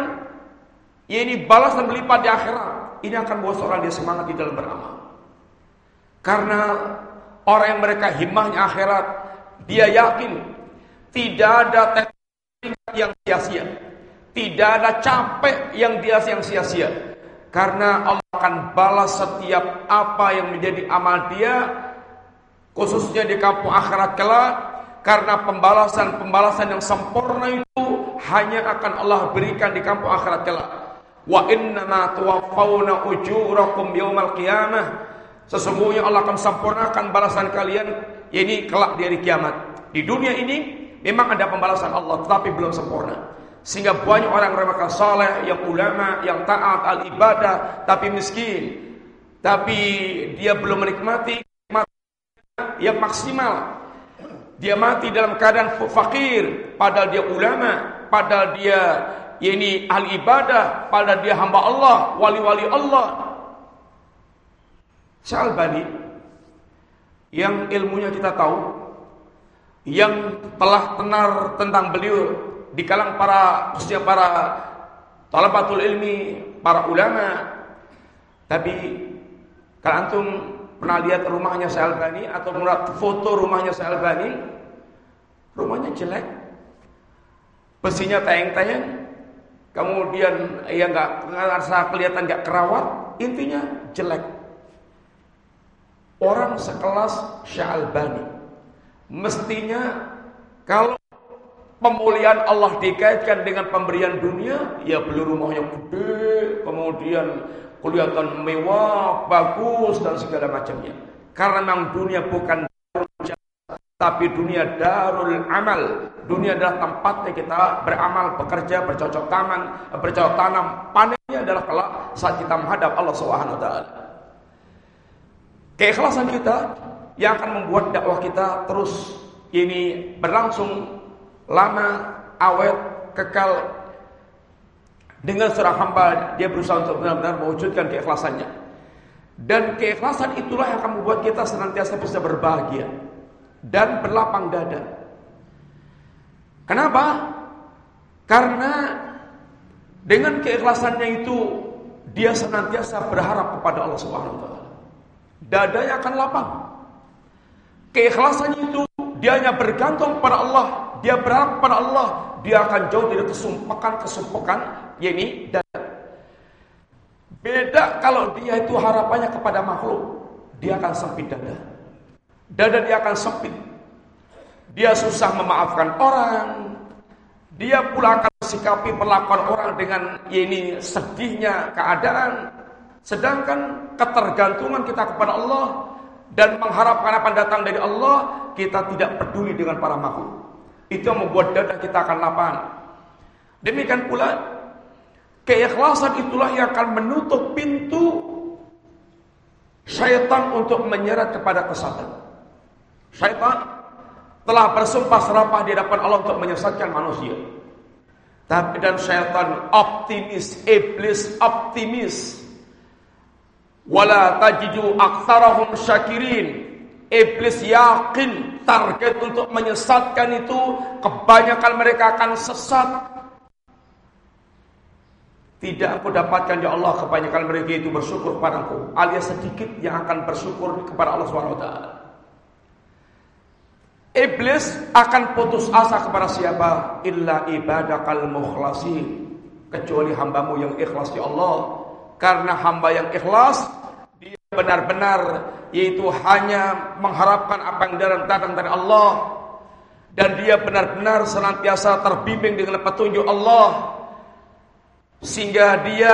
ini balasan berlipat di akhirat. Ini akan membuat seorang dia semangat di dalam beramal. Karena orang yang mereka himmahnya akhirat, dia yakin tidak ada teknik yang sia-sia. Tidak ada capek yang dia yang sia-sia. Karena Allah akan balas setiap apa yang menjadi amal dia khususnya di kampung akhirat kelak karena pembalasan-pembalasan yang sempurna itu hanya akan Allah berikan di kampung akhirat kelak. Wa inna ma tuwaffawna ujurakum yaumal qiyamah. Sesungguhnya Allah akan sempurnakan balasan kalian ini kelak di hari kiamat. Di dunia ini memang ada pembalasan Allah tetapi belum sempurna. Sehingga banyak orang mereka saleh, yang ulama, yang taat, al ibadah, tapi miskin. Tapi dia belum menikmati yang maksimal. Dia mati dalam keadaan fakir, padahal dia ulama, padahal dia ini ahli ibadah, padahal dia hamba Allah, wali-wali Allah. Syalbani yang ilmunya kita tahu, yang telah tenar tentang beliau di kalangan para khususnya para talabatul ilmi, para ulama. Tapi kalau antum pernah lihat rumahnya Syalbani atau melihat foto rumahnya Syalbani, rumahnya jelek. Besinya tayang-tayang, kemudian ya nggak ngerasa kelihatan nggak kerawat, intinya jelek. Orang sekelas Syalbani mestinya kalau pemulihan Allah dikaitkan dengan pemberian dunia, ya beli rumahnya gede, kemudian kelihatan mewah, bagus dan segala macamnya. Karena memang dunia bukan tapi dunia darul amal. Dunia adalah tempatnya kita beramal, bekerja, bercocok tanam, bercocok tanam. Panennya adalah kelak saat kita menghadap Allah taala. Keikhlasan kita yang akan membuat dakwah kita terus ini berlangsung lama, awet, kekal dengan seorang hamba dia berusaha untuk benar-benar mewujudkan keikhlasannya. Dan keikhlasan itulah yang akan membuat kita senantiasa bisa berbahagia dan berlapang dada. Kenapa? Karena dengan keikhlasannya itu dia senantiasa berharap kepada Allah Subhanahu wa taala. Dadanya akan lapang. Keikhlasannya itu dia hanya bergantung pada Allah, dia berharap pada Allah, dia akan jauh dari kesumpekan-kesumpekan yakni dada. Beda kalau dia itu harapannya kepada makhluk, dia akan sempit dada. Dada dia akan sempit. Dia susah memaafkan orang. Dia pula akan sikapi perlakuan orang dengan ini sedihnya keadaan. Sedangkan ketergantungan kita kepada Allah dan mengharapkan apa datang dari Allah, kita tidak peduli dengan para makhluk. Itu yang membuat dada kita akan lapang. Demikian pula keikhlasan itulah yang akan menutup pintu syaitan untuk menyeret kepada kesatan. Syaitan telah bersumpah serapah di hadapan Allah untuk menyesatkan manusia. Tapi dan syaitan optimis, iblis optimis Wala tajidu aktsarahum syakirin. Iblis yakin target untuk menyesatkan itu kebanyakan mereka akan sesat. Tidak aku dapatkan ya Allah kebanyakan mereka itu bersyukur padaku alias sedikit yang akan bersyukur kepada Allah SWT. Iblis akan putus asa kepada siapa? Illa ibadakal mukhlasin. Kecuali hambamu yang ikhlas ya Allah. Karena hamba yang ikhlas benar-benar yaitu hanya mengharapkan apa yang datang dari Allah. Dan dia benar-benar senantiasa terbimbing dengan petunjuk Allah. Sehingga dia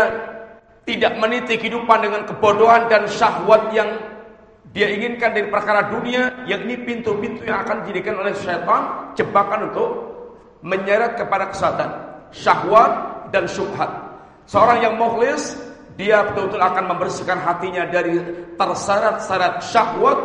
tidak meniti kehidupan dengan kebodohan dan syahwat yang dia inginkan dari perkara dunia yang ini pintu-pintu yang akan dijadikan oleh syaitan jebakan untuk menyeret kepada kesatan syahwat dan syubhat. Seorang yang mukhlis dia betul-betul akan membersihkan hatinya dari terseret-seret syahwat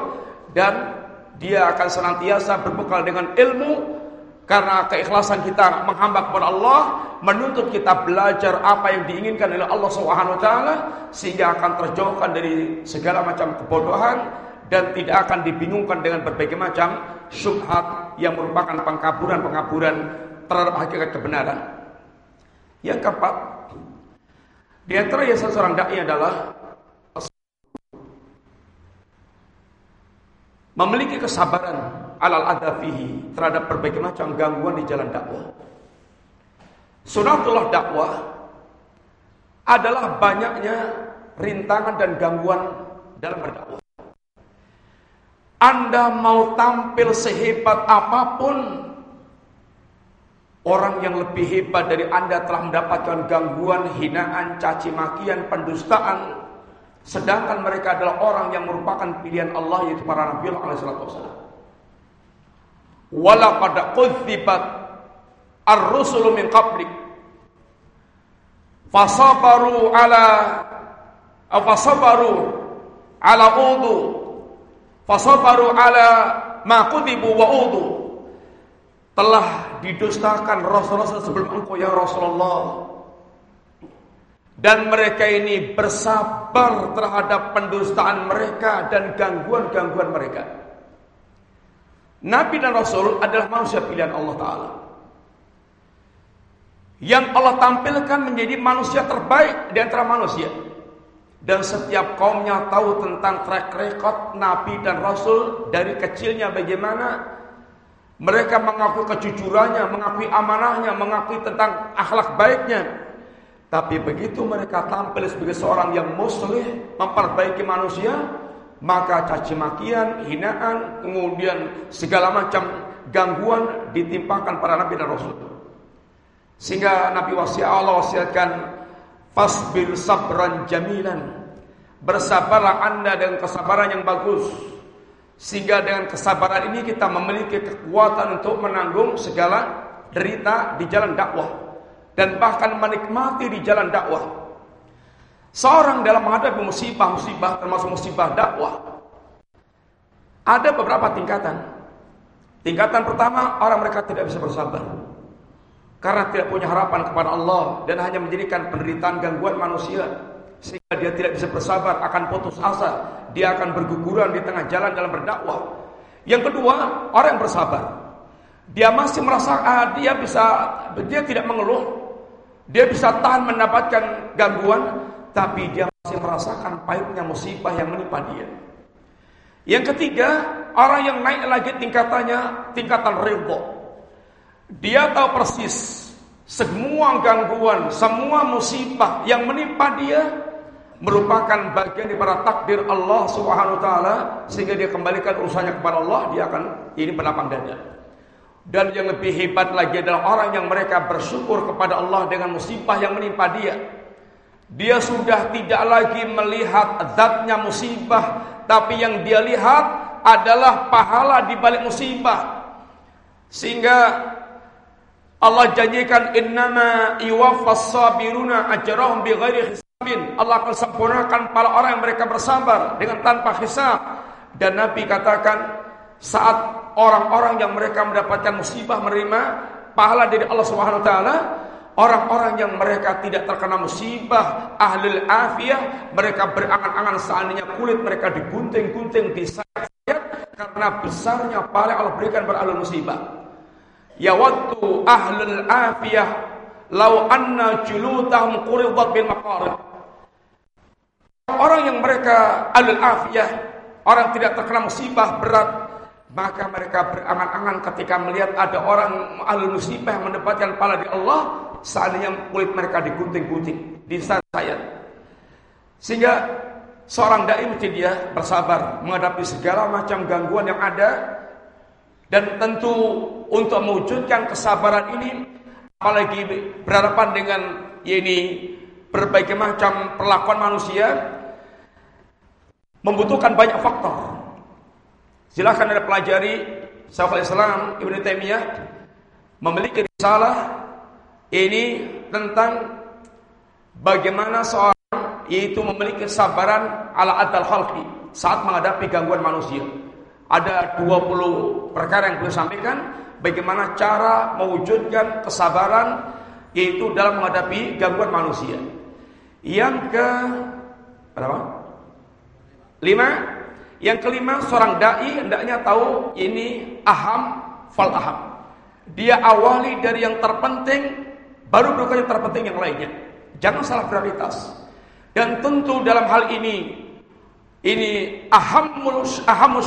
dan dia akan senantiasa berbekal dengan ilmu karena keikhlasan kita menghamba kepada Allah menuntut kita belajar apa yang diinginkan oleh Allah Subhanahu wa taala sehingga akan terjauhkan dari segala macam kebodohan dan tidak akan dibingungkan dengan berbagai macam syubhat yang merupakan pengkaburan-pengkaburan terhadap hakikat kebenaran. Yang keempat, di antara yang seorang dai adalah memiliki kesabaran alal adafihi terhadap berbagai macam gangguan di jalan dakwah. Sunatullah dakwah adalah banyaknya rintangan dan gangguan dalam berdakwah. Anda mau tampil sehebat apa pun, orang yang lebih hebat dari Anda telah mendapatkan gangguan, hinaan, caci makian, pendustaan, sedangkan mereka adalah orang yang merupakan pilihan Allah yaitu para nabi Allah alaihi wasallam. Wala pada kudzibat ar-rusulu min qablik. Fasabaru ala fasabaru ala udu. Fasabaru ala ma kudibu wa udu telah didustakan rasul-rasul sebelum engkau ya Rasulullah dan mereka ini bersabar terhadap pendustaan mereka dan gangguan-gangguan mereka. Nabi dan Rasul adalah manusia pilihan Allah Ta'ala. Yang Allah tampilkan menjadi manusia terbaik di antara manusia. Dan setiap kaumnya tahu tentang track record Nabi dan Rasul dari kecilnya bagaimana mereka mengakui kejujurannya, mengakui amanahnya, mengakui tentang akhlak baiknya. Tapi begitu mereka tampil sebagai seorang yang muslim, memperbaiki manusia, maka caci makian, hinaan, kemudian segala macam gangguan ditimpakan para nabi dan rasul. Sehingga Nabi wasiat Allah wasiatkan fasbil sabran jamilan. Bersabarlah Anda dengan kesabaran yang bagus. Sehingga dengan kesabaran ini kita memiliki kekuatan untuk menanggung segala derita di jalan dakwah dan bahkan menikmati di jalan dakwah. Seorang dalam menghadapi musibah-musibah termasuk musibah dakwah ada beberapa tingkatan. Tingkatan pertama orang mereka tidak bisa bersabar karena tidak punya harapan kepada Allah dan hanya menjadikan penderitaan gangguan manusia sehingga dia tidak bisa bersabar akan putus asa. Dia akan berguguran di tengah jalan dalam berdakwah. Yang kedua orang yang bersabar. Dia masih merasa ah, dia bisa dia tidak mengeluh. Dia bisa tahan mendapatkan gangguan tapi dia masih merasakan pahitnya musibah yang menimpa dia. Yang ketiga orang yang naik lagi tingkatannya tingkatan ridho. Dia tahu persis semua gangguan, semua musibah yang menimpa dia merupakan bagian daripada takdir Allah Subhanahu wa taala sehingga dia kembalikan urusannya kepada Allah dia akan ini berlapang dada. Dan yang lebih hebat lagi adalah orang yang mereka bersyukur kepada Allah dengan musibah yang menimpa dia. Dia sudah tidak lagi melihat zatnya musibah, tapi yang dia lihat adalah pahala di balik musibah. Sehingga Allah janjikan innama yuwaffas sabiruna ajrahum bighairi. Allah akan sempurnakan para orang yang mereka bersabar dengan tanpa hisab. Dan Nabi katakan saat orang-orang yang mereka mendapatkan musibah menerima pahala dari Allah Subhanahu wa taala, orang-orang yang mereka tidak terkena musibah, ahlul afiyah, mereka berangan-angan seandainya kulit mereka digunting-gunting, disayat karena besarnya pahala Allah berikan berahlul musibah. Ya waktu ahlul afiyah lau anna julutahum quridat bil maqarib. Orang yang mereka ahlul afiyah, orang tidak terkena musibah berat, maka mereka berangan-angan ketika melihat ada orang ahlul musibah yang mendapatkan pahala di Allah, seandainya kulit mereka digunting-gunting, disayat. Sehingga seorang dai mesti dia bersabar menghadapi segala macam gangguan yang ada dan tentu untuk mewujudkan kesabaran ini apalagi berhadapan dengan ya ini berbagai macam perlakuan manusia membutuhkan banyak faktor. Silahkan Anda pelajari Syekhul Islam Ibnu Taimiyah memiliki risalah ini tentang bagaimana seorang yaitu memiliki kesabaran ala adal khalqi saat menghadapi gangguan manusia. Ada 20 perkara yang beliau sampaikan bagaimana cara mewujudkan kesabaran yaitu dalam menghadapi gangguan manusia. Yang ke berapa? Lima. Yang kelima seorang dai hendaknya tahu ini aham fal aham. Dia awali dari yang terpenting baru berikutnya terpenting yang lainnya. Jangan salah prioritas. Dan tentu dalam hal ini ini ahamul ahamul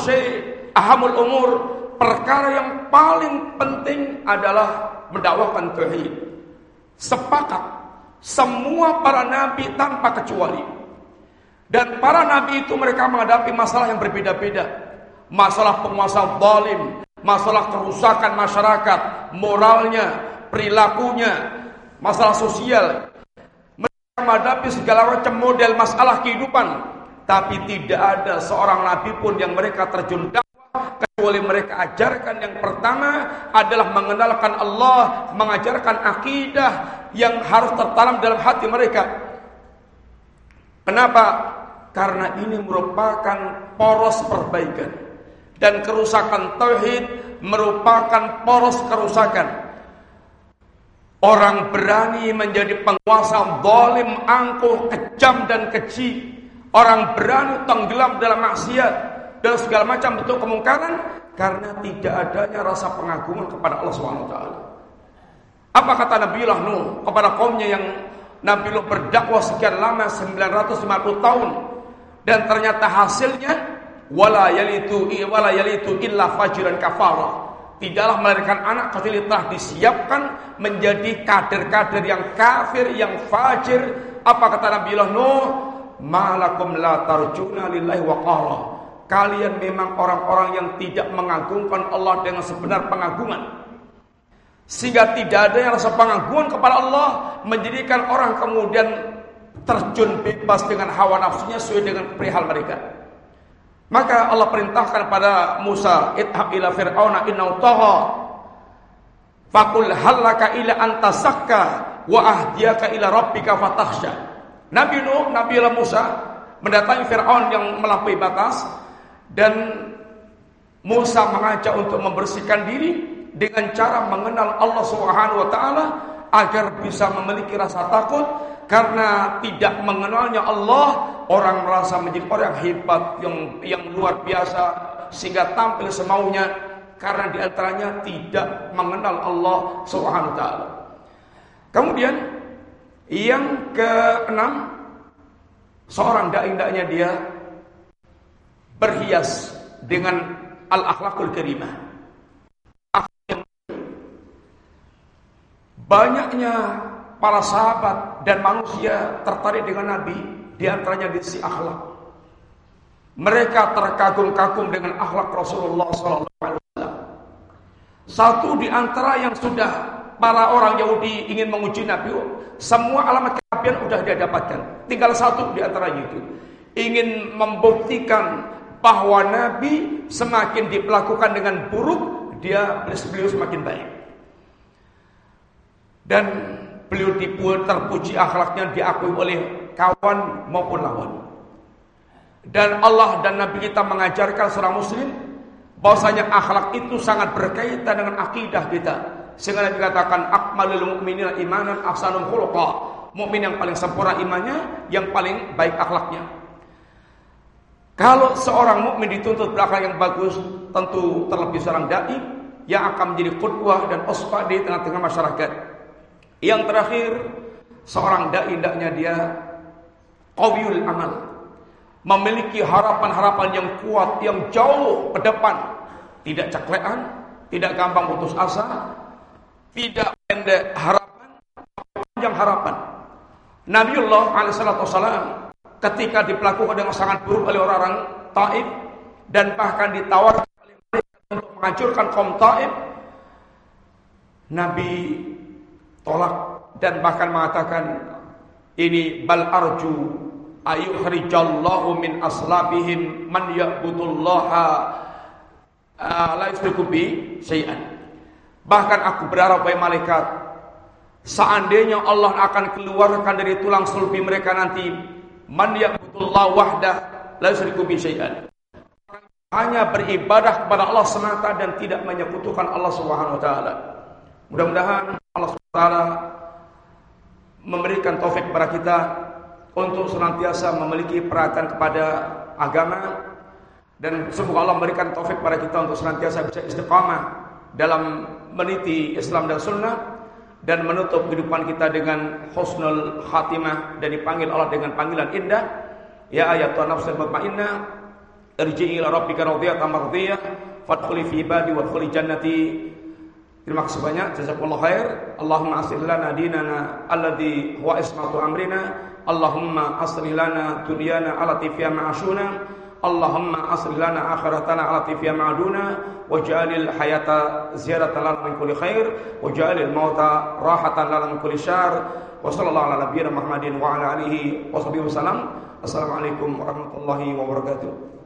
ahamul umur perkara yang paling penting adalah mendakwakan tauhid. Sepakat Semua para nabi tanpa kecuali. Dan para nabi itu mereka menghadapi masalah yang berbeda-beda. Masalah penguasa zalim, masalah kerusakan masyarakat, moralnya, perilakunya, masalah sosial. Mereka menghadapi segala macam model masalah kehidupan. Tapi tidak ada seorang nabi pun yang mereka terjun dakwah kecuali mereka ajarkan yang pertama adalah mengenalkan Allah, mengajarkan akidah yang harus tertanam dalam hati mereka. Kenapa? Karena ini merupakan poros perbaikan dan kerusakan tauhid merupakan poros kerusakan. Orang berani menjadi penguasa zalim, angkuh, kejam dan keji. Orang berani tenggelam dalam maksiat dan segala macam bentuk kemungkaran karena tidak adanya rasa pengagungan kepada Allah taala. Apa kata Nabi Nuh kepada kaumnya yang Nabi Nuh berdakwah sekian lama 950 tahun dan ternyata hasilnya wala yalitu wala yalitu illa fajiran kafara tidaklah melahirkan anak kecuali telah disiapkan menjadi kader-kader yang kafir, yang fajir. Apa kata Nabi Nuh? Malakum la tarjuna lillahi waqara. Kalian memang orang-orang yang tidak mengagungkan Allah dengan sebenar pengagungan. Sehingga tidak ada yang rasa pengagungan kepada Allah menjadikan orang kemudian terjun bebas dengan hawa nafsunya sesuai dengan perihal mereka. Maka Allah perintahkan pada Musa, "Idhab ila fir'auna innahu tagha." Fakul halaka ila antasakka wa ahdiyaka ila rabbika fatakhsha. Nabi Nuh, Nabi Allah Musa mendatangi Firaun yang melampaui batas dan Musa mengajak untuk membersihkan diri dengan cara mengenal Allah Subhanahu wa taala agar bisa memiliki rasa takut karena tidak mengenalnya Allah orang merasa menjadi orang yang hebat yang yang luar biasa sehingga tampil semaunya karena di antaranya tidak mengenal Allah Subhanahu wa taala. Kemudian yang keenam seorang dai dia berhias dengan al-akhlakul karimah. Banyaknya para sahabat dan manusia tertarik dengan Nabi di antaranya di sisi akhlak. Mereka terkagum-kagum dengan akhlak Rasulullah SAW. Satu di antara yang sudah para orang Yahudi ingin menguji Nabi, semua alamat kenabian sudah dia dapatkan. Tinggal satu di antara itu. Ingin membuktikan bahwa Nabi semakin diperlakukan dengan buruk, dia beliau semakin baik. Dan Beliau dipuji terpuji akhlaknya diakui oleh kawan maupun lawan. Dan Allah dan Nabi kita mengajarkan seorang muslim bahwasanya akhlak itu sangat berkaitan dengan akidah kita. Sehingga Nabi katakan akmalul mu'minina imanan ahsanum khuluqa. Mukmin yang paling sempurna imannya, yang paling baik akhlaknya. Kalau seorang mukmin dituntut berakhlak yang bagus, tentu terlebih seorang dai yang akan menjadi qudwah dan uswah di tengah-tengah masyarakat. Yang terakhir, seorang dai hendaknya dia qawiyul amal. Memiliki harapan-harapan yang kuat, yang jauh ke depan. Tidak ceklean, tidak gampang putus asa, tidak pendek harapan, panjang harapan. Nabiullah alaihissalam ketika diperlakukan dengan sangat buruk oleh orang-orang Taif dan bahkan ditawarkan oleh mereka untuk menghancurkan kaum Taif, Nabi tolak dan bahkan mengatakan ini bal arju ayukhrijallahu min aslabihim man ya'budullaha uh, la yusyriku bi syai'an. Bahkan aku berharap wahai malaikat seandainya Allah akan keluarkan dari tulang sulbi mereka nanti man ya'budullaha wahdah la yusyriku bi syai'an. Hanya beribadah kepada Allah semata dan tidak menyekutukan Allah Subhanahu wa taala. Mudah-mudahan Allah SWT memberikan taufik kepada kita untuk senantiasa memiliki perhatian kepada agama. Dan semoga Allah memberikan taufik kepada kita untuk senantiasa bisa istiqamah dalam meniti Islam dan Sunnah dan menutup kehidupan kita dengan husnul khatimah dan dipanggil Allah dengan panggilan indah. Ya ayat nafsul mutmainnah irji'i ila rabbika radiyatan mardiyah fadkhuli fi ibadi wadkhuli jannati Terima kasih banyak. Jazakallahu khair. Allahumma aslih lana dinana alladhi huwa ismatu amrina. Allahumma aslih lana dunyana allati fiha ma'ashuna. Allahumma aslih lana akhiratana allati fiha ma'aduna. Waj'alil hayata ziyaratan lana min kulli khair. Waj'alil mauta rahatan lana min kulli syar. Wa sallallahu ala nabiyyina Muhammadin wa ala alihi wa sahbihi. Assalamualaikum warahmatullahi wabarakatuh.